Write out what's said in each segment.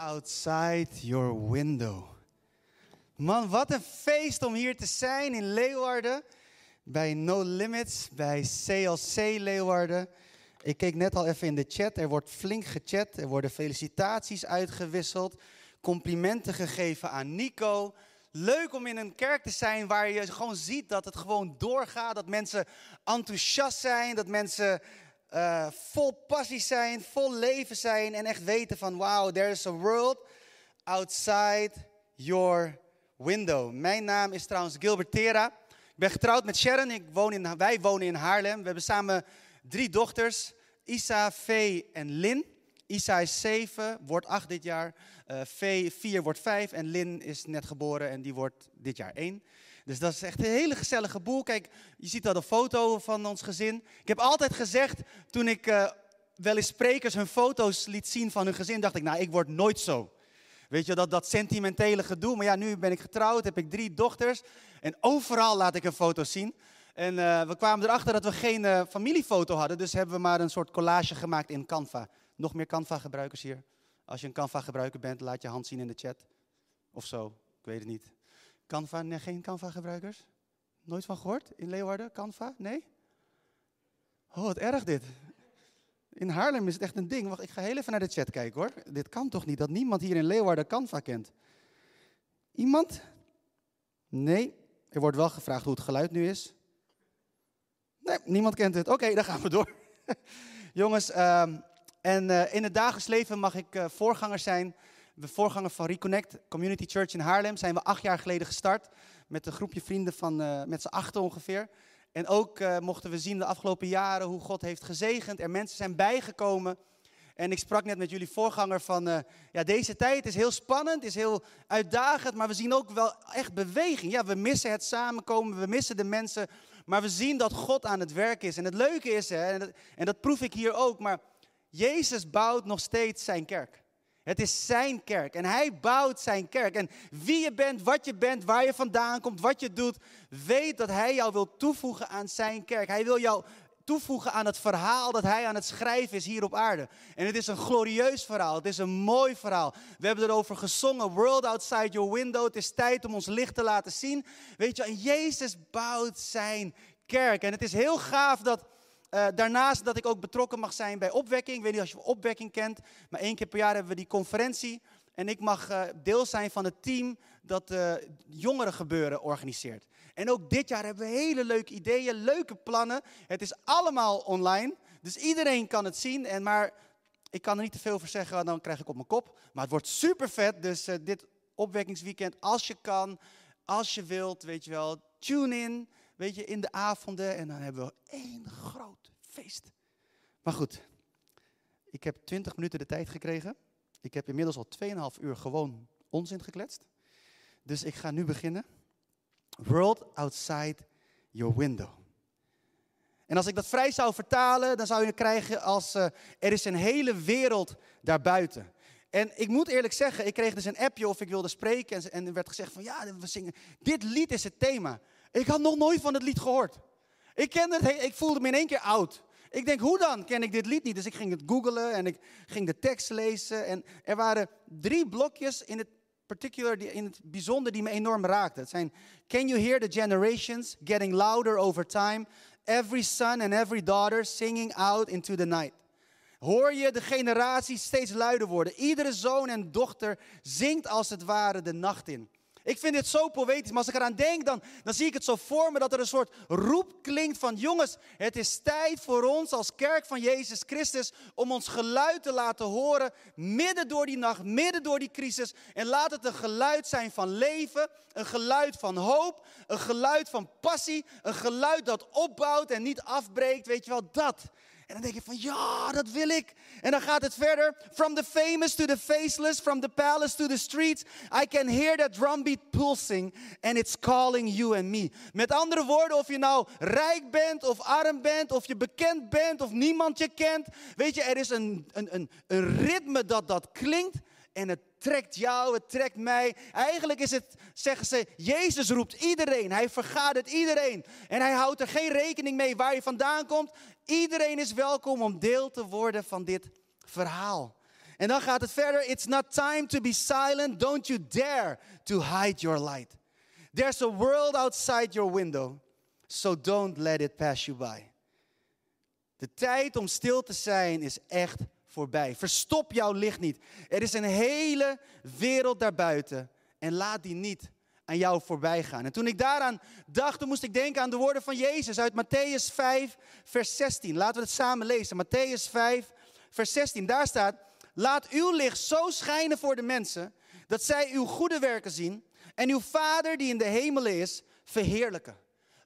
outside your window. Man, wat een feest om hier te zijn in Leeuwarden. Bij No Limits, bij CLC Leeuwarden. Ik keek net al even in de chat. Er wordt flink gechat. Er worden felicitaties uitgewisseld. Complimenten gegeven aan Nico. Leuk om in een kerk te zijn waar je gewoon ziet dat het gewoon doorgaat. Dat mensen enthousiast zijn. Dat mensen uh, vol passie zijn, vol leven zijn en echt weten van wow, there is a world outside your window. Mijn naam is trouwens Gilbert Tera. Ik ben getrouwd met Sharon. Ik woon in, wij wonen in Haarlem. We hebben samen drie dochters, Isa, Vee en Lin. Isa is zeven, wordt acht dit jaar. Uh, Vee vier, wordt vijf. En Lin is net geboren en die wordt dit jaar één. Dus dat is echt een hele gezellige boel. Kijk, je ziet al de foto van ons gezin. Ik heb altijd gezegd, toen ik uh, wel eens sprekers hun foto's liet zien van hun gezin, dacht ik, nou, ik word nooit zo. Weet je, dat, dat sentimentele gedoe. Maar ja, nu ben ik getrouwd, heb ik drie dochters. En overal laat ik een foto zien. En uh, we kwamen erachter dat we geen uh, familiefoto hadden. Dus hebben we maar een soort collage gemaakt in Canva. Nog meer Canva-gebruikers hier? Als je een Canva-gebruiker bent, laat je hand zien in de chat. Of zo, ik weet het niet. Canva, nee, geen Canva-gebruikers? Nooit van gehoord? In Leeuwarden, Canva? Nee? Oh, wat erg dit. In Haarlem is het echt een ding. Wacht, ik ga heel even naar de chat kijken hoor. Dit kan toch niet dat niemand hier in Leeuwarden Canva kent? Iemand? Nee. Er wordt wel gevraagd hoe het geluid nu is. Nee, niemand kent het. Oké, dan gaan we door. Jongens, uh, en uh, in het dagelijks leven mag ik uh, voorganger zijn de voorganger van Reconnect Community Church in Haarlem zijn we acht jaar geleden gestart. Met een groepje vrienden van uh, met z'n achten ongeveer. En ook uh, mochten we zien de afgelopen jaren hoe God heeft gezegend. Er mensen zijn bijgekomen. En ik sprak net met jullie voorganger van, uh, ja, deze tijd is heel spannend, is heel uitdagend, maar we zien ook wel echt beweging. Ja, we missen het samenkomen, we missen de mensen, maar we zien dat God aan het werk is. En het leuke is, hè, en, dat, en dat proef ik hier ook, maar Jezus bouwt nog steeds zijn kerk. Het is zijn kerk en hij bouwt zijn kerk. En wie je bent, wat je bent, waar je vandaan komt, wat je doet, weet dat hij jou wil toevoegen aan zijn kerk. Hij wil jou toevoegen aan het verhaal dat hij aan het schrijven is hier op aarde. En het is een glorieus verhaal, het is een mooi verhaal. We hebben erover gezongen, World Outside Your Window. Het is tijd om ons licht te laten zien. Weet je, en Jezus bouwt zijn kerk. En het is heel gaaf dat uh, daarnaast dat ik ook betrokken mag zijn bij opwekking. Ik weet niet als je opwekking kent, maar één keer per jaar hebben we die conferentie. En ik mag uh, deel zijn van het team dat uh, jongerengebeuren organiseert. En ook dit jaar hebben we hele leuke ideeën, leuke plannen. Het is allemaal online, dus iedereen kan het zien. En maar ik kan er niet te veel over zeggen, dan krijg ik op mijn kop. Maar het wordt super vet, dus dit opwekkingsweekend, als je kan, als je wilt, weet je wel, tune in weet je, in de avonden. En dan hebben we één groot feest. Maar goed, ik heb 20 minuten de tijd gekregen. Ik heb inmiddels al 2,5 uur gewoon onzin gekletst. Dus ik ga nu beginnen. World outside your window. En als ik dat vrij zou vertalen, dan zou je het krijgen als uh, er is een hele wereld daarbuiten. En ik moet eerlijk zeggen, ik kreeg dus een appje of ik wilde spreken en, en er werd gezegd van ja, we zingen, dit lied is het thema. Ik had nog nooit van het lied gehoord. Ik, kende het, ik voelde me in één keer oud. Ik denk, hoe dan ken ik dit lied niet? Dus ik ging het googlen en ik ging de tekst lezen. En er waren drie blokjes in het particular, in het bijzonder, die me enorm raakten. Het zijn, can you hear the generations getting louder over time? Every son and every daughter singing out into the night. Hoor je de generaties steeds luider worden? Iedere zoon en dochter zingt als het ware de nacht in. Ik vind dit zo poëtisch, maar als ik eraan denk, dan, dan zie ik het zo voor me dat er een soort roep klinkt van jongens, het is tijd voor ons als kerk van Jezus Christus om ons geluid te laten horen midden door die nacht, midden door die crisis. En laat het een geluid zijn van leven, een geluid van hoop, een geluid van passie, een geluid dat opbouwt en niet afbreekt, weet je wel, dat. En dan denk je van ja, dat wil ik. En dan gaat het verder. From the famous to the faceless, from the palace to the streets. I can hear that drumbeat pulsing and it's calling you and me. Met andere woorden, of je nou rijk bent of arm bent, of je bekend bent of niemand je kent. Weet je, er is een, een, een, een ritme dat dat klinkt. En het trekt jou, het trekt mij. Eigenlijk is het, zeggen ze, Jezus roept iedereen. Hij vergadert iedereen. En hij houdt er geen rekening mee waar je vandaan komt. Iedereen is welkom om deel te worden van dit verhaal. En dan gaat het verder. It's not time to be silent. Don't you dare to hide your light. There's a world outside your window. So don't let it pass you by. De tijd om stil te zijn is echt voorbij. Verstop jouw licht niet. Er is een hele wereld daarbuiten. En laat die niet aan jou voorbij gaan. En toen ik daaraan dacht, toen moest ik denken aan de woorden van Jezus uit Matthäus 5, vers 16. Laten we het samen lezen. Matthäus 5, vers 16. Daar staat, laat uw licht zo schijnen voor de mensen, dat zij uw goede werken zien en uw Vader die in de hemelen is, verheerlijken.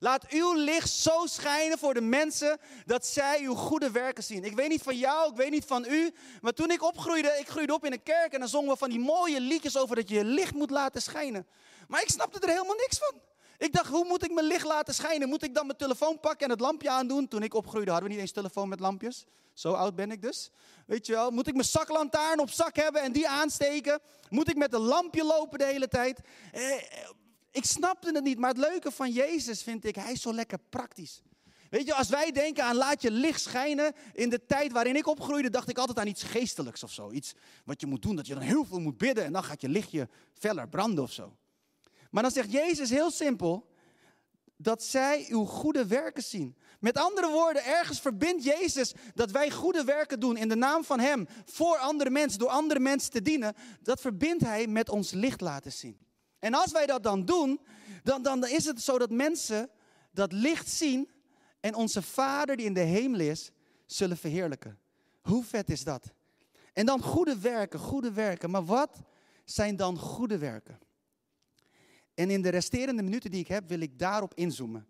Laat uw licht zo schijnen voor de mensen dat zij uw goede werken zien. Ik weet niet van jou, ik weet niet van u, maar toen ik opgroeide, ik groeide op in een kerk en dan zongen we van die mooie liedjes over dat je je licht moet laten schijnen. Maar ik snapte er helemaal niks van. Ik dacht, hoe moet ik mijn licht laten schijnen? Moet ik dan mijn telefoon pakken en het lampje aandoen? Toen ik opgroeide hadden we niet eens telefoon met lampjes. Zo oud ben ik dus. Weet je wel, moet ik mijn zaklantaarn op zak hebben en die aansteken? Moet ik met een lampje lopen de hele tijd? Eh, ik snapte het niet, maar het leuke van Jezus vind ik, hij is zo lekker praktisch. Weet je, als wij denken aan laat je licht schijnen, in de tijd waarin ik opgroeide, dacht ik altijd aan iets geestelijks of zo. Iets wat je moet doen, dat je dan heel veel moet bidden en dan gaat je lichtje feller branden of zo. Maar dan zegt Jezus heel simpel, dat zij uw goede werken zien. Met andere woorden, ergens verbindt Jezus dat wij goede werken doen in de naam van Hem voor andere mensen, door andere mensen te dienen. Dat verbindt Hij met ons licht laten zien. En als wij dat dan doen, dan, dan is het zo dat mensen dat licht zien en onze Vader die in de hemel is, zullen verheerlijken. Hoe vet is dat? En dan goede werken, goede werken. Maar wat zijn dan goede werken? En in de resterende minuten die ik heb, wil ik daarop inzoomen.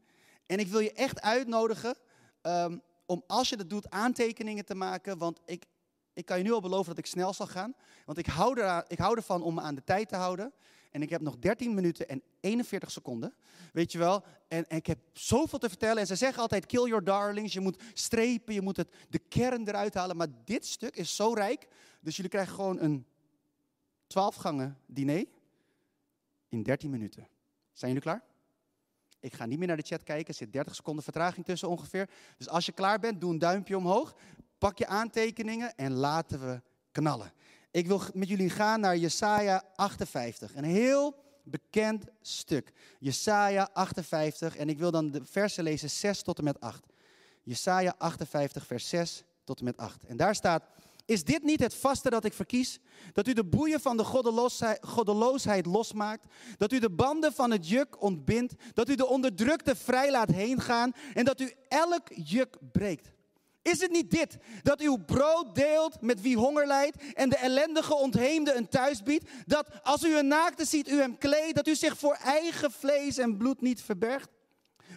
En ik wil je echt uitnodigen um, om als je dat doet aantekeningen te maken. Want ik, ik kan je nu al beloven dat ik snel zal gaan. Want ik hou, er, ik hou ervan om me aan de tijd te houden. En ik heb nog 13 minuten en 41 seconden. Weet je wel? En, ik heb zoveel te vertellen. En ze zeggen altijd: kill your darlings. Je moet strepen, je moet het, de kern eruit halen. Maar dit stuk is zo rijk. Dus jullie krijgen gewoon een 12 gangen diner in 13 minuten. Zijn jullie klaar? Ik ga niet meer naar de chat kijken. Er zit 30 seconden vertraging tussen ongeveer. Dus als je klaar bent, doe een duimpje omhoog. Pak je aantekeningen en laten we knallen. Ik wil met jullie gaan naar Jesaja 58. Een heel bekend stuk. Jesaja 58. En ik wil dan de versen lezen 6 tot en met 8. Jesaja 58, vers 6 tot en met 8. En daar staat... Is dit niet het vaste dat ik verkies? Dat u de boeien van de goddeloosheid, losmaakt. Dat u de banden van het juk ontbindt. Dat u de onderdrukte vrij laat heen gaan. En dat u elk juk breekt. Is het niet dit, dat uw brood deelt met wie honger lijdt en de ellendige ontheemde een thuis biedt? Dat als u een naakte ziet, u hem kleedt, dat u zich voor eigen vlees en bloed niet verbergt?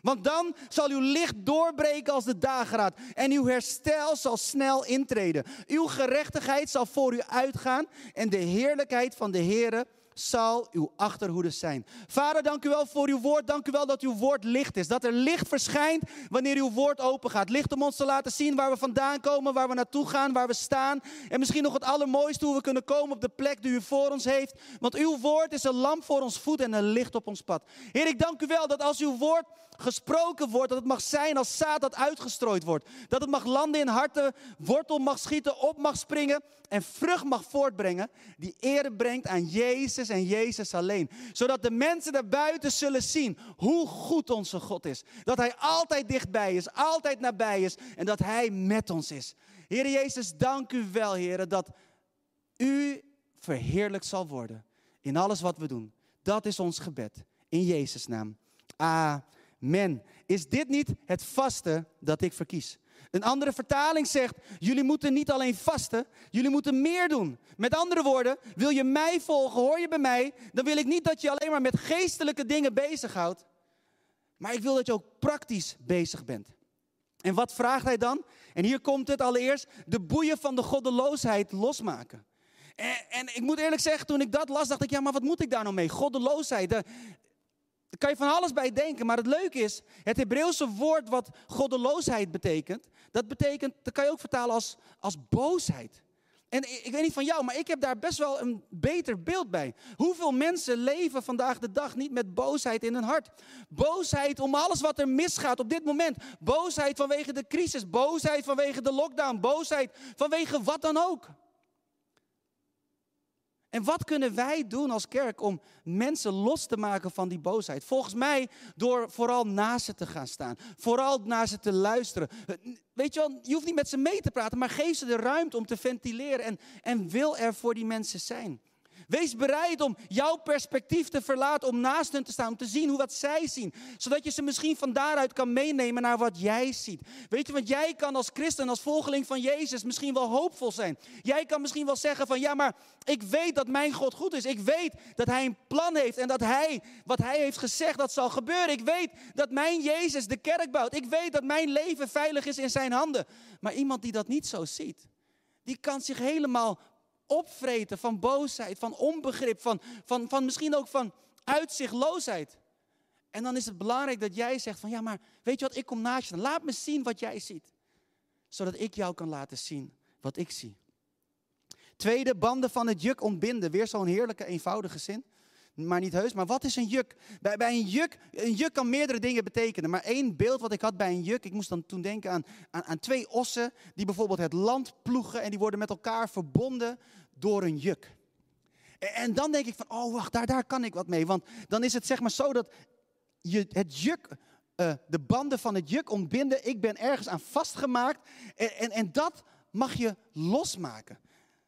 Want dan zal uw licht doorbreken als de dageraad en uw herstel zal snel intreden. Uw gerechtigheid zal voor u uitgaan en de heerlijkheid van de Heere zal uw achterhoede zijn. Vader, dank u wel voor uw woord. Dank u wel dat uw woord licht is. Dat er licht verschijnt wanneer uw woord open gaat. Licht om ons te laten zien waar we vandaan komen, waar we naartoe gaan, waar we staan. En misschien nog het allermooiste hoe we kunnen komen op de plek die u voor ons heeft. Want uw woord is een lamp voor ons voet en een licht op ons pad. Heer, ik dank u wel dat als uw woord gesproken wordt, dat het mag zijn als zaad dat uitgestrooid wordt. Dat het mag landen in harten, wortel mag schieten, op mag springen en vrucht mag voortbrengen die ere brengt aan Jezus en Jezus alleen. Zodat de mensen daarbuiten zullen zien hoe goed onze God is. Dat Hij altijd dichtbij is, altijd nabij is en dat Hij met ons is. Heer Jezus, dank u wel, Heer, dat u verheerlijkt zal worden in alles wat we doen. Dat is ons gebed. In Jezus' naam. Amen. Is dit niet het vaste dat ik verkies? Een andere vertaling zegt, jullie moeten niet alleen vasten, jullie moeten meer doen. Met andere woorden, wil je mij volgen, hoor je bij mij, dan wil ik niet dat je alleen maar met geestelijke dingen bezighoudt, maar ik wil dat je ook praktisch bezig bent. En wat vraagt hij dan? En hier komt het allereerst, de boeien van de goddeloosheid losmaken. En, en, ik moet eerlijk zeggen, toen ik dat las, dacht ik, ja, maar wat moet ik daar nou mee? Goddeloosheid. De, daar kan je van alles bij denken, maar het leuke is, het Hebreeuwse woord wat goddeloosheid betekent, dat betekent, dat kan je ook vertalen als, als boosheid. En ik weet niet van jou, maar ik heb daar best wel een beter beeld bij. Hoeveel mensen leven vandaag de dag niet met boosheid in hun hart? Boosheid om alles wat er misgaat op dit moment. Boosheid vanwege de crisis, boosheid vanwege de lockdown, boosheid vanwege wat dan ook. En wat kunnen wij doen als kerk om mensen los te maken van die boosheid? Volgens mij door vooral naast ze te gaan staan. Vooral naar ze te luisteren. Weet je wel, je hoeft niet met ze mee te praten, maar geef ze de ruimte om te ventileren en, en wil er voor die mensen zijn. Wees bereid om jouw perspectief te verlaten, om naast hen te staan, om te zien hoe wat zij zien. Zodat je ze misschien van daaruit kan meenemen naar wat jij ziet. Weet je, want jij kan als christen, als volgeling van Jezus misschien wel hoopvol zijn. Jij kan misschien wel zeggen van ja, maar ik weet dat mijn God goed is. Ik weet dat Hij een plan heeft en dat Hij, wat Hij heeft gezegd, dat zal gebeuren. Ik weet dat mijn Jezus de kerk bouwt. Ik weet dat mijn leven veilig is in Zijn handen. Maar iemand die dat niet zo ziet, die kan zich helemaal opvreten van boosheid, van onbegrip, van, van, van misschien ook van uitzichtloosheid. En dan is het belangrijk dat jij zegt van ja, maar weet je wat, ik kom naast je. Laat me zien wat jij ziet. Zodat ik jou kan laten zien wat ik zie. Tweede, banden van het juk ontbinden. Weer zo'n heerlijke, eenvoudige zin. Maar niet heus. Maar wat is een juk? Bij, bij, een juk? Een juk kan meerdere dingen betekenen. Maar één beeld wat ik had bij een juk. Ik moest dan toen denken aan, aan, aan twee ossen. Die bijvoorbeeld het land ploegen. En die worden met elkaar verbonden door een juk. En, dan denk ik van, oh wacht, daar, daar kan ik wat mee. Want dan is het zeg maar zo dat je het juk, uh, de banden van het juk ontbinden. Ik ben ergens aan vastgemaakt. En, en, en dat mag je losmaken.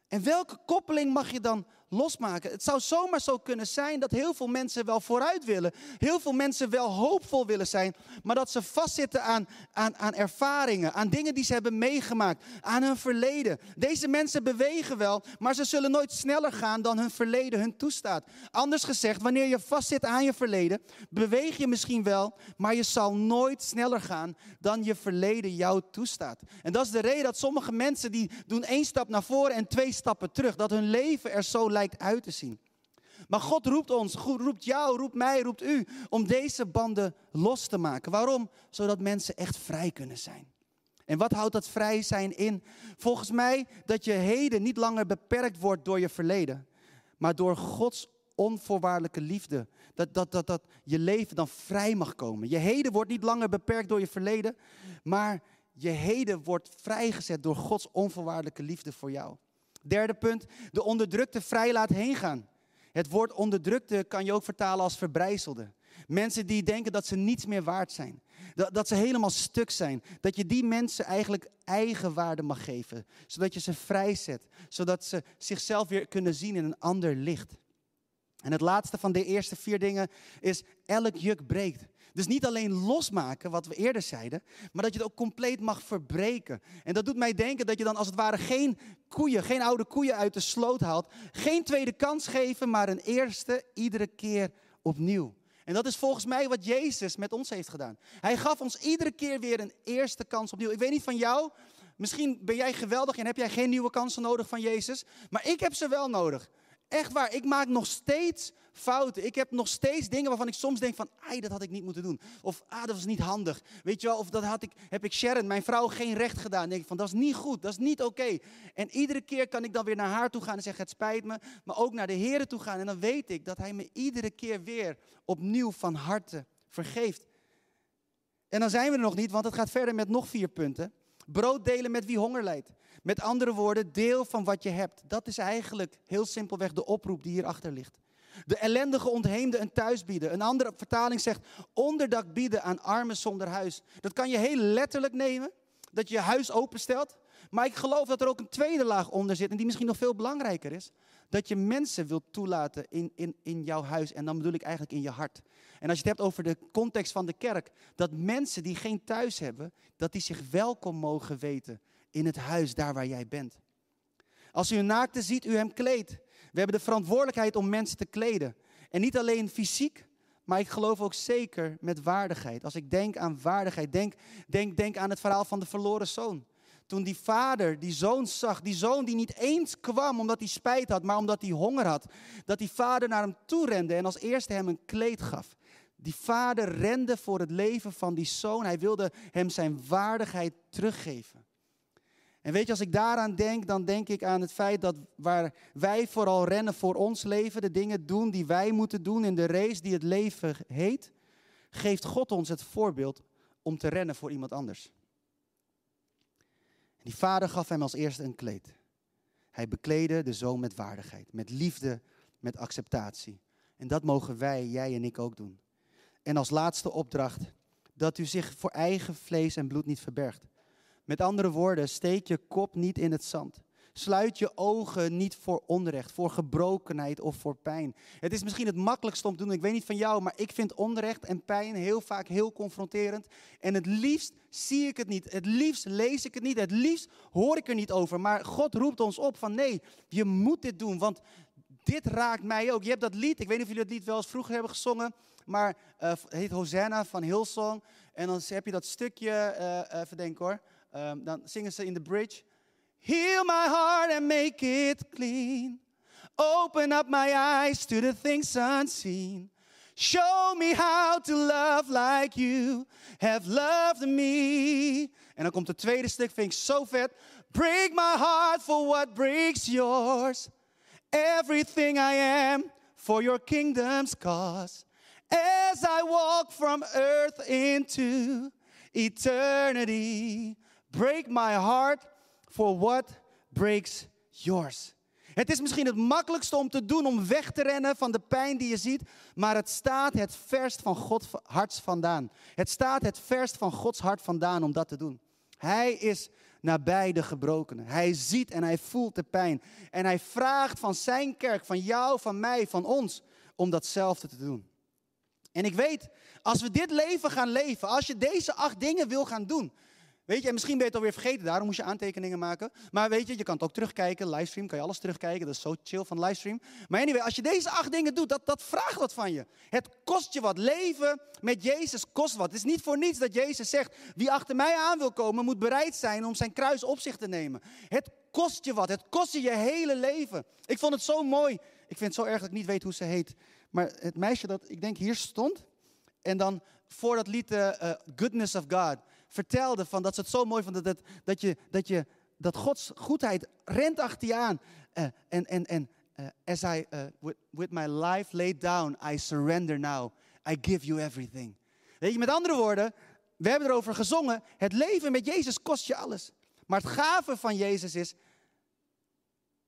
En welke koppeling mag je dan losmaken. Het zou zomaar zo kunnen zijn dat heel veel mensen wel vooruit willen. Heel veel mensen wel hoopvol willen zijn. Maar dat ze vastzitten aan, aan, aan ervaringen, aan dingen die ze hebben meegemaakt, aan hun verleden. Deze mensen bewegen wel, maar ze zullen nooit sneller gaan dan hun verleden hun toestaat. Anders gezegd, wanneer je vastzit aan je verleden, beweeg je misschien wel, maar je zal nooit sneller gaan dan je verleden jou toestaat. En dat is de reden dat sommige mensen die doen één stap naar voren en twee stappen terug. Dat hun leven er zo uit te zien. Maar God roept ons, roept jou, roept mij, roept u om deze banden los te maken. Waarom? Zodat mensen echt vrij kunnen zijn. En wat houdt dat vrij zijn in? Volgens mij dat je heden niet langer beperkt wordt door je verleden, maar door Gods onvoorwaardelijke liefde. Dat, dat, dat, dat je leven dan vrij mag komen. Je heden wordt niet langer beperkt door je verleden, maar je heden wordt vrijgezet door Gods onvoorwaardelijke liefde voor jou. Derde punt, de onderdrukte vrij laat heen gaan. Het woord onderdrukte kan je ook vertalen als verbrijzelde. Mensen die denken dat ze niets meer waard zijn. Dat, dat ze helemaal stuk zijn. Dat je die mensen eigenlijk eigen waarde mag geven. Zodat je ze vrijzet. Zodat ze zichzelf weer kunnen zien in een ander licht. En het laatste van de eerste vier dingen is elk juk breekt. Dus niet alleen losmaken, wat we eerder zeiden, maar dat je het ook compleet mag verbreken. En dat doet mij denken dat je dan als het ware geen koeien, geen oude koeien uit de sloot haalt. Geen tweede kans geven, maar een eerste iedere keer opnieuw. En dat is volgens mij wat Jezus met ons heeft gedaan. Hij gaf ons iedere keer weer een eerste kans opnieuw. Ik weet niet van jou, misschien ben jij geweldig en heb jij geen nieuwe kansen nodig van Jezus, maar ik heb ze wel nodig. Echt waar, ik maak nog steeds fouten. Ik heb nog steeds dingen waarvan ik soms denk van, ai, dat had ik niet moeten doen. Of, ah, dat was niet handig. Weet je wel, of dat had ik, heb ik Sharon, mijn vrouw, geen recht gedaan. Dan denk ik van, dat is niet goed, dat is niet oké. En iedere keer kan ik dan weer naar haar toe gaan en zeggen, het spijt me. Maar ook naar de Heer toe gaan. En dan weet ik dat Hij me iedere keer weer opnieuw van harte vergeeft. En dan zijn we er nog niet, want het gaat verder met nog vier punten. Brood delen met wie honger lijdt. Met andere woorden, deel van wat je hebt. Dat is eigenlijk heel simpelweg de oproep die hierachter ligt. De ellendige ontheemde een thuis bieden. Een andere vertaling zegt onderdak bieden aan armen zonder huis. Dat kan je heel letterlijk nemen, dat je je huis openstelt. Maar ik geloof dat er ook een tweede laag onder zit en die misschien nog veel belangrijker is. Dat je mensen wilt toelaten in, in, in jouw huis en dan bedoel ik eigenlijk in je hart. En als je het hebt over de context van de kerk, dat mensen die geen thuis hebben, dat die zich welkom mogen weten in het huis daar waar jij bent. Als u een naakte ziet, u hem kleedt. We hebben de verantwoordelijkheid om mensen te kleden. En niet alleen fysiek, maar ik geloof ook zeker met waardigheid. Als ik denk aan waardigheid, denk, denk, denk aan het verhaal van de verloren zoon. Toen die vader die zoon zag, die zoon die niet eens kwam omdat hij spijt had, maar omdat hij honger had, dat die vader naar hem toe rende en als eerste hem een kleed gaf. Die vader rende voor het leven van die zoon. Hij wilde hem zijn waardigheid teruggeven. En weet je, als ik daaraan denk, dan denk ik aan het feit dat waar wij vooral rennen voor ons leven, de dingen doen die wij moeten doen in de race die het leven heet, geeft God ons het voorbeeld om te rennen voor iemand anders. En die vader gaf hem als eerste een kleed. Hij bekleedde de zoon met waardigheid, met liefde, met acceptatie. En dat mogen wij, jij en ik ook doen. En als laatste opdracht, dat u zich voor eigen vlees en bloed niet verbergt. Met andere woorden, steek je kop niet in het zand. Sluit je ogen niet voor onrecht, voor gebrokenheid of voor pijn. Het is misschien het makkelijkste om te doen. Ik weet niet van jou, maar ik vind onrecht en pijn heel vaak heel confronterend. En het liefst zie ik het niet. Het liefst lees ik het niet. Het liefst hoor ik er niet over. Maar God roept ons op van nee, je moet dit doen. Want dit raakt mij ook. Je hebt dat lied, ik weet niet of jullie dat lied wel eens vroeger hebben gezongen. Maar uh, het heet Hosanna van Hillsong. En dan heb je dat stukje, uh, even denken hoor. Um, dan zingen ze in de bridge. Heal my heart and make it clean. Open up my eyes to the things unseen. Show me how to love like you have loved me. En dan komt het tweede stuk, vind ik zo vet. Break my heart for what breaks yours. Everything I am for your kingdom's cause. As I walk from earth into eternity, break my heart for what breaks yours. Het is misschien het makkelijkste om te doen om weg te rennen van de pijn die je ziet, maar het staat het verst van Gods hart vandaan. Het staat het verst van Gods hart vandaan om dat te doen. Hij is nabij de gebrokenen. Hij ziet en hij voelt de pijn. En hij vraagt van zijn kerk, van jou, van mij, van ons, om datzelfde te doen. En ik weet, als we dit leven gaan leven, als je deze acht dingen wil gaan doen, Weet je, en misschien ben je het alweer vergeten, daarom moet je aantekeningen maken. Maar weet je, je kan het ook terugkijken, livestream, kan je alles terugkijken. Dat is zo chill van livestream. Maar anyway, als je deze acht dingen doet, dat, dat vraagt wat van je. Het kost je wat. Leven met Jezus kost wat. Het is niet voor niets dat Jezus zegt, wie achter mij aan wil komen, moet bereid zijn om zijn kruis op zich te nemen. Het kost je wat. Het kost je je hele leven. Ik vond het zo mooi. Ik vind het zo erg dat ik niet weet hoe ze heet. Maar het meisje dat, ik denk, hier stond. En dan voor dat lied uh, Goodness of God vertelde van dat ze het zo mooi vonden dat, dat, je, dat, je, dat Gods goedheid rent achter je aan. Uh, en en, en uh, as I, uh, with, with my life laid down, I surrender now. I give you everything. Weet je, met andere woorden, we hebben erover gezongen. Het leven met Jezus kost je alles. Maar het gave van Jezus is,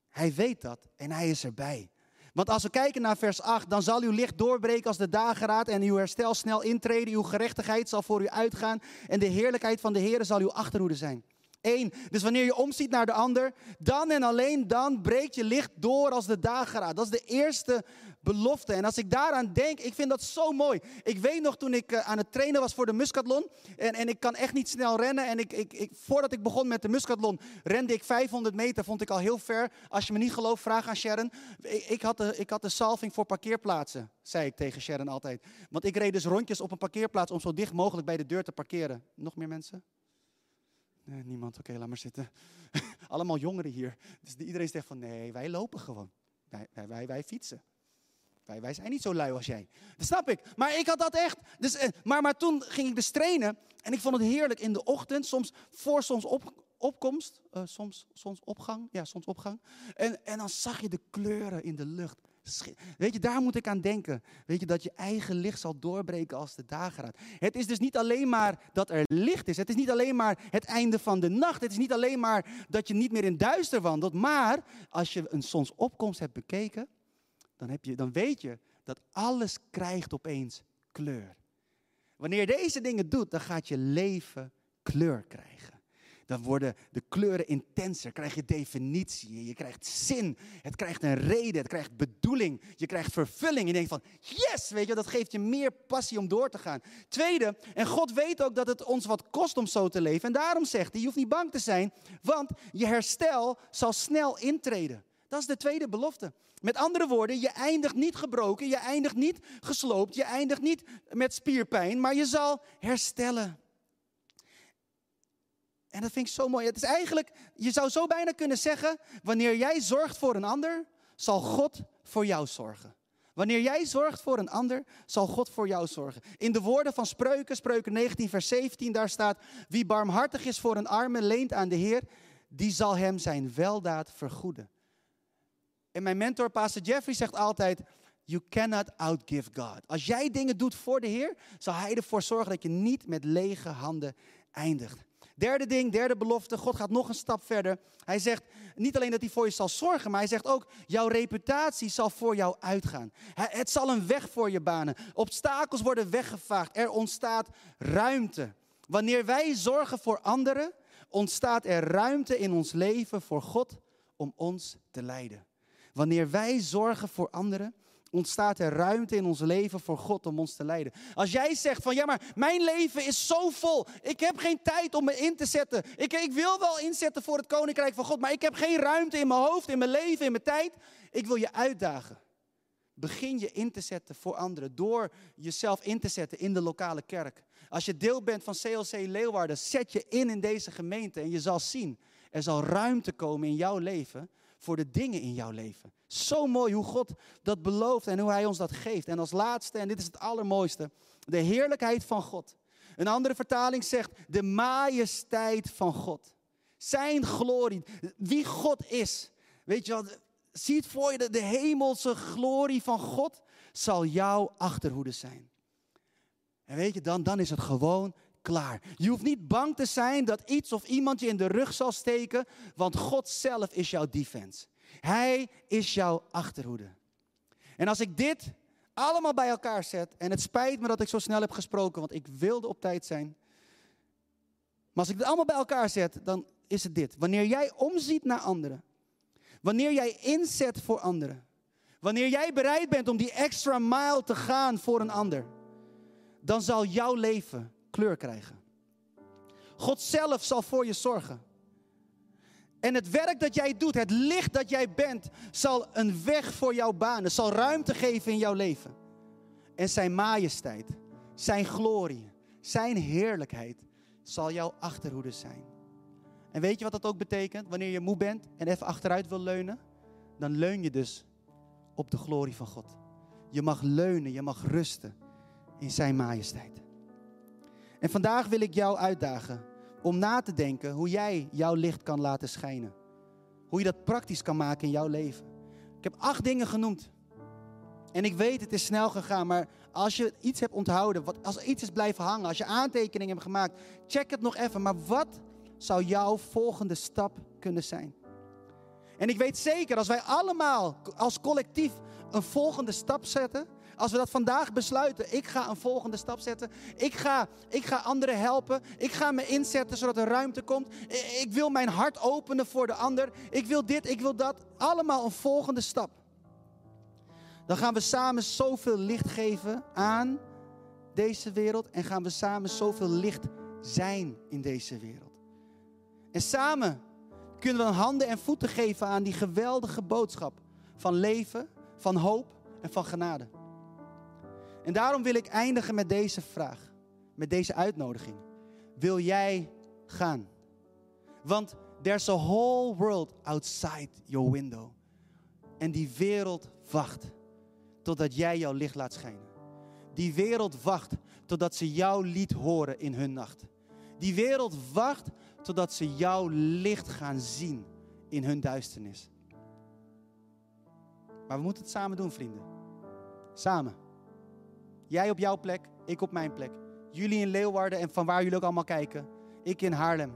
hij weet dat en hij is erbij. Want als we kijken naar vers 8, dan zal uw licht doorbreken als de dageraad en uw herstel snel intreden. Uw gerechtigheid zal voor u uitgaan en de heerlijkheid van de Heer zal uw achterhoede zijn. Eén. Dus wanneer je omziet naar de ander, dan en alleen dan breekt je licht door als de dageraad. Dat is de eerste belofte. En als ik daaraan denk, ik vind dat zo mooi. Ik weet nog toen ik eh, aan het trainen was voor de Muscatlon. En, en ik kan echt niet snel rennen. En ik, ik, ik, voordat ik begon met de Muscatlon, rende ik 500 meter. Vond ik al heel ver. Als je me niet gelooft, vraag aan Sharon. Ik, ik, had de, ik had de salving voor parkeerplaatsen, zei ik tegen Sharon altijd. Want ik reed dus rondjes op een parkeerplaats om zo dicht mogelijk bij de deur te parkeren. Nog meer mensen? Nee, niemand. Oké, laat maar zitten. Allemaal jongeren hier. Dus iedereen zegt van nee, wij lopen gewoon. Wij, wij, wij, fietsen. Wij, wij zijn niet zo lui als jij. Dat snap ik. Maar ik had dat echt. Dus, eh, maar, maar toen ging ik dus trainen. En ik vond het heerlijk in de ochtend. Soms voor soms op, opkomst. Uh, soms, soms opgang. Ja, soms opgang. En, en dan zag je de kleuren in de lucht. Weet je, daar moet ik aan denken. Weet je, dat je eigen licht zal doorbreken als de dageraad. Het is dus niet alleen maar dat er licht is. Het is niet alleen maar het einde van de nacht. Het is niet alleen maar dat je niet meer in duister wandelt. Maar als je een zonsopkomst hebt bekeken, dan, heb je, dan weet je dat alles krijgt opeens kleur. Wanneer je deze dingen doet, dan gaat je leven kleur krijgen dan worden de kleuren intenser. Krijg je definitie, je krijgt zin, het krijgt een reden, het krijgt bedoeling, je krijgt vervulling. Je denkt van, yes, weet je, dat geeft je meer passie om door te gaan. Tweede, en God weet ook dat het ons wat kost om zo te leven. En daarom zegt hij, je hoeft niet bang te zijn, want je herstel zal snel intreden. Dat is de tweede belofte. Met andere woorden, je eindigt niet gebroken, je eindigt niet gesloopt, je eindigt niet met spierpijn, maar je zal herstellen. En dat vind ik zo mooi. Het is eigenlijk, je zou zo bijna kunnen zeggen, wanneer jij zorgt voor een ander, zal God voor jou zorgen. Wanneer jij zorgt voor een ander, zal God voor jou zorgen. In de woorden van Spreuken, Spreuken 19, vers 17, daar staat: Wie barmhartig is voor een arme, leent aan de Heer, die zal hem zijn weldaad vergoeden. En mijn mentor, Pastor Jeffrey, zegt altijd: You cannot outgive God. Als jij dingen doet voor de Heer, zal Hij ervoor zorgen dat je niet met lege handen eindigt. Derde ding, derde belofte. God gaat nog een stap verder. Hij zegt, niet alleen dat hij voor je zal zorgen, maar hij zegt ook, jouw reputatie zal voor jou uitgaan. Het zal een weg voor je banen. Obstakels worden weggevaagd. Er ontstaat ruimte. Wanneer wij zorgen voor anderen, ontstaat er ruimte in ons leven voor God om ons te leiden. Wanneer wij zorgen voor anderen, ontstaat er ruimte in ons leven voor God om ons te leiden. Als jij zegt van ja, maar mijn leven is zo vol. Ik heb geen tijd om me in te zetten. Ik, ik wil wel inzetten voor het koninkrijk van God, maar ik heb geen ruimte in mijn hoofd, in mijn leven, in mijn tijd. Ik wil je uitdagen. Begin je in te zetten voor anderen door jezelf in te zetten in de lokale kerk. Als je deel bent van CLC Leeuwarden, zet je in in deze gemeente en je zal zien, er zal ruimte komen in jouw leven voor de dingen in jouw leven. Zo mooi hoe God dat belooft en hoe Hij ons dat geeft. En als laatste, en dit is het allermooiste, de heerlijkheid van God. Een andere vertaling zegt de majesteit van God. Zijn glorie, wie God is. Weet je wat, zie het voor je, de, de hemelse glorie van God zal jouw achterhoede zijn. En weet je, dan, dan is het gewoon klaar. Je hoeft niet bang te zijn dat iets of iemand je in de rug zal steken, want God zelf is jouw defense. Hij is jouw achterhoede. En als ik dit allemaal bij elkaar zet, en het spijt me dat ik zo snel heb gesproken, want ik wilde op tijd zijn. Maar als ik het allemaal bij elkaar zet, dan is het dit. Wanneer jij omziet naar anderen, wanneer jij inzet voor anderen, wanneer jij bereid bent om die extra mile te gaan voor een ander, dan zal jouw leven kleur krijgen. God zelf zal voor je zorgen. En het werk dat jij doet, het licht dat jij bent, zal een weg voor jou banen, zal ruimte geven in jouw leven. En zijn majesteit, zijn glorie, zijn heerlijkheid zal jouw achterhoede zijn. En weet je wat dat ook betekent? Wanneer je moe bent en even achteruit wil leunen, dan leun je dus op de glorie van God. Je mag leunen, je mag rusten in zijn majesteit. En vandaag wil ik jou uitdagen om na te denken hoe jij jouw licht kan laten schijnen. Hoe je dat praktisch kan maken in jouw leven. Ik heb acht dingen genoemd. En ik weet, het is snel gegaan, maar als je iets hebt onthouden, wat, als iets is blijven hangen, als je aantekeningen hebt gemaakt, check het nog even. Maar wat zou jouw volgende stap kunnen zijn? En ik weet zeker, als wij allemaal als collectief een volgende stap zetten, als we dat vandaag besluiten, ik ga een volgende stap zetten. Ik ga, ik ga anderen helpen. Ik ga me inzetten zodat er ruimte komt. Ik wil mijn hart openen voor de ander. Ik wil dit, ik wil dat. Allemaal een volgende stap. Dan gaan we samen zoveel licht geven aan deze wereld. En gaan we samen zoveel licht zijn in deze wereld. En samen kunnen we handen en voeten geven aan die geweldige boodschap van leven, van hoop en van genade. En daarom wil ik eindigen met deze vraag, met deze uitnodiging. Wil jij gaan? Want there's a whole world outside your window. En die wereld wacht totdat jij jouw licht laat schijnen. Die wereld wacht totdat ze jouw lied horen in hun nacht. Die wereld wacht totdat ze jouw licht gaan zien in hun duisternis. Maar we moeten het samen doen, vrienden. Samen. Jij op jouw plek, ik op mijn plek. Jullie in Leeuwarden en van waar jullie ook allemaal kijken. Ik in Haarlem.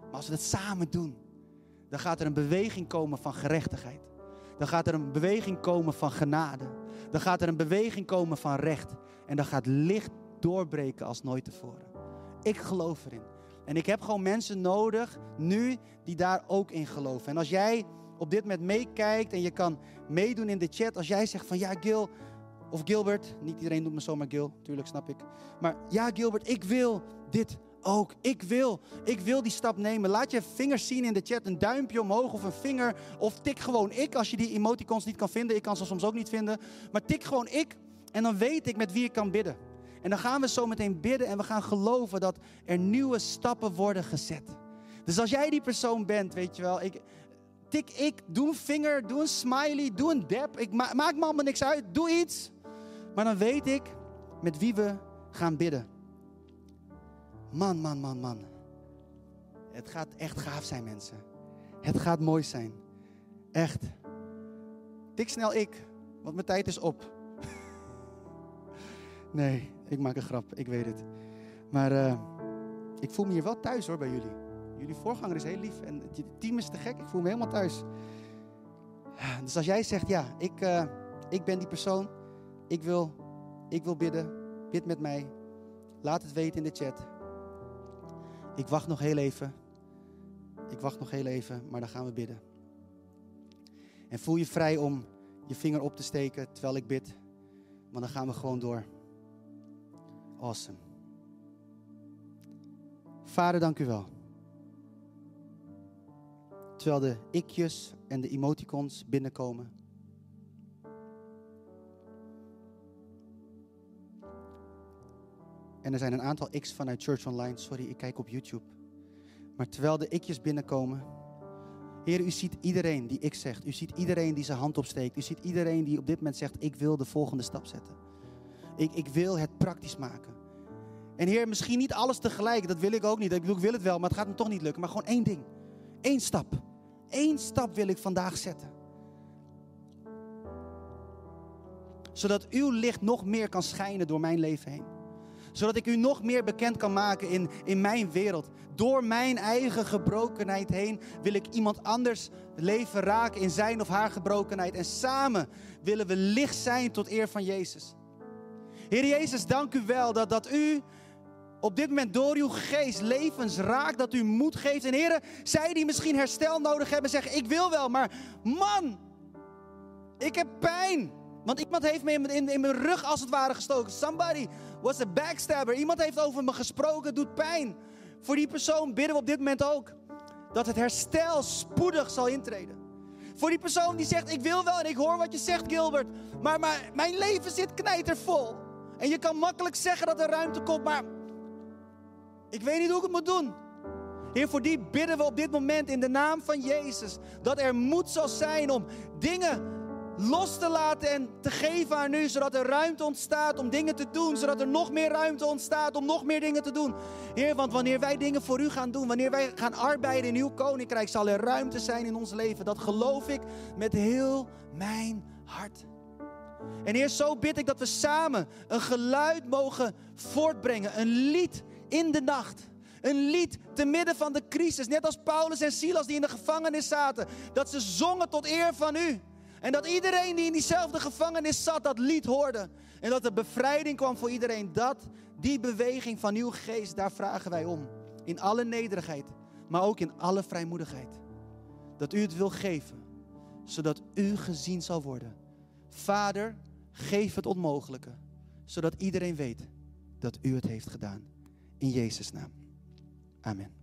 Maar als we dat samen doen, dan gaat er een beweging komen van gerechtigheid. Dan gaat er een beweging komen van genade. Dan gaat er een beweging komen van recht. En dan gaat licht doorbreken als nooit tevoren. Ik geloof erin. En ik heb gewoon mensen nodig nu die daar ook in geloven. En als jij op dit moment meekijkt en je kan meedoen in de chat. Als jij zegt van ja Gil, of Gilbert, niet iedereen noemt me zomaar Gil, tuurlijk snap ik. Maar ja, Gilbert, ik wil dit ook. Ik wil, ik wil die stap nemen. Laat je vingers zien in de chat, een duimpje omhoog of een vinger. Of tik gewoon ik als je die emoticons niet kan vinden. Ik kan ze soms ook niet vinden. Maar tik gewoon ik en dan weet ik met wie ik kan bidden. En dan gaan we zo meteen bidden en we gaan geloven dat er nieuwe stappen worden gezet. Dus als jij die persoon bent, weet je wel, ik, tik ik, doe een vinger, doe een smiley, doe een dab. Ik ma maak me allemaal niks uit, doe iets. Maar dan weet ik met wie we gaan bidden. Man, man, man, man. Het gaat echt gaaf zijn, mensen. Het gaat mooi zijn. Echt. Tik snel ik, want mijn tijd is op. nee, ik maak een grap, ik weet het. Maar uh, ik voel me hier wel thuis hoor bij jullie. Jullie voorganger is heel lief en het team is te gek. Ik voel me helemaal thuis. Dus als jij zegt, ja, ik, uh, ik ben die persoon. Ik wil, ik wil bidden. Bid met mij. Laat het weten in de chat. Ik wacht nog heel even. Ik wacht nog heel even, maar dan gaan we bidden. En voel je vrij om je vinger op te steken terwijl ik bid. Want dan gaan we gewoon door. Awesome. Vader, dank u wel. Terwijl de ikjes en de emoticons binnenkomen. En er zijn een aantal X vanuit Church Online. Sorry, ik kijk op YouTube. Maar terwijl de ikjes binnenkomen. Heer, u ziet iedereen die X zegt. U ziet iedereen die zijn hand opsteekt. U ziet iedereen die op dit moment zegt: Ik wil de volgende stap zetten. Ik, ik wil het praktisch maken. En Heer, misschien niet alles tegelijk. Dat wil ik ook niet. Ik, bedoel, ik wil het wel, maar het gaat me toch niet lukken. Maar gewoon één ding. Eén stap. Eén stap wil ik vandaag zetten. Zodat uw licht nog meer kan schijnen door mijn leven heen. Zodat ik u nog meer bekend kan maken in, in mijn wereld. Door mijn eigen gebrokenheid heen wil ik iemand anders leven raken in zijn of haar gebrokenheid. En samen willen we licht zijn tot eer van Jezus. Heer Jezus, dank u wel dat, dat u op dit moment door uw geest levens raakt, dat u moed geeft. En heren, zij die misschien herstel nodig hebben, zeggen: Ik wil wel, maar man, ik heb pijn. Want iemand heeft me in, in, mijn rug als het ware gestoken. Somebody was a backstabber. Iemand heeft over me gesproken, het doet pijn. Voor die persoon bidden we op dit moment ook dat het herstel spoedig zal intreden. Voor die persoon die zegt: Ik wil wel en ik hoor wat je zegt, Gilbert. Maar, maar mijn leven zit knijtervol. En je kan makkelijk zeggen dat er ruimte komt, maar ik weet niet hoe ik het moet doen. Heer, voor die bidden we op dit moment in de naam van Jezus. Dat er moed zal zijn om dingen los te laten en te geven aan u. Zodat er ruimte ontstaat om dingen te doen. Zodat er nog meer ruimte ontstaat om nog meer dingen te doen. Heer, want wanneer wij dingen voor u gaan doen. Wanneer wij gaan arbeiden in uw koninkrijk. Zal er ruimte zijn in ons leven. Dat geloof ik met heel mijn hart. En Heer, zo bid ik dat we samen een geluid mogen voortbrengen. Een lied in de nacht. Een lied te midden van de crisis. Net als Paulus en Silas die in de gevangenis zaten. Dat ze zongen tot eer van u. En dat iedereen die in diezelfde gevangenis zat dat lied hoorde. En dat er bevrijding kwam voor iedereen. Dat, die beweging van uw geest, daar vragen wij om. In alle nederigheid, maar ook in alle vrijmoedigheid. Dat u het wil geven, zodat u gezien zal worden. Vader, geef het onmogelijke, zodat iedereen weet dat u het heeft gedaan. In Jezus' naam. Amen.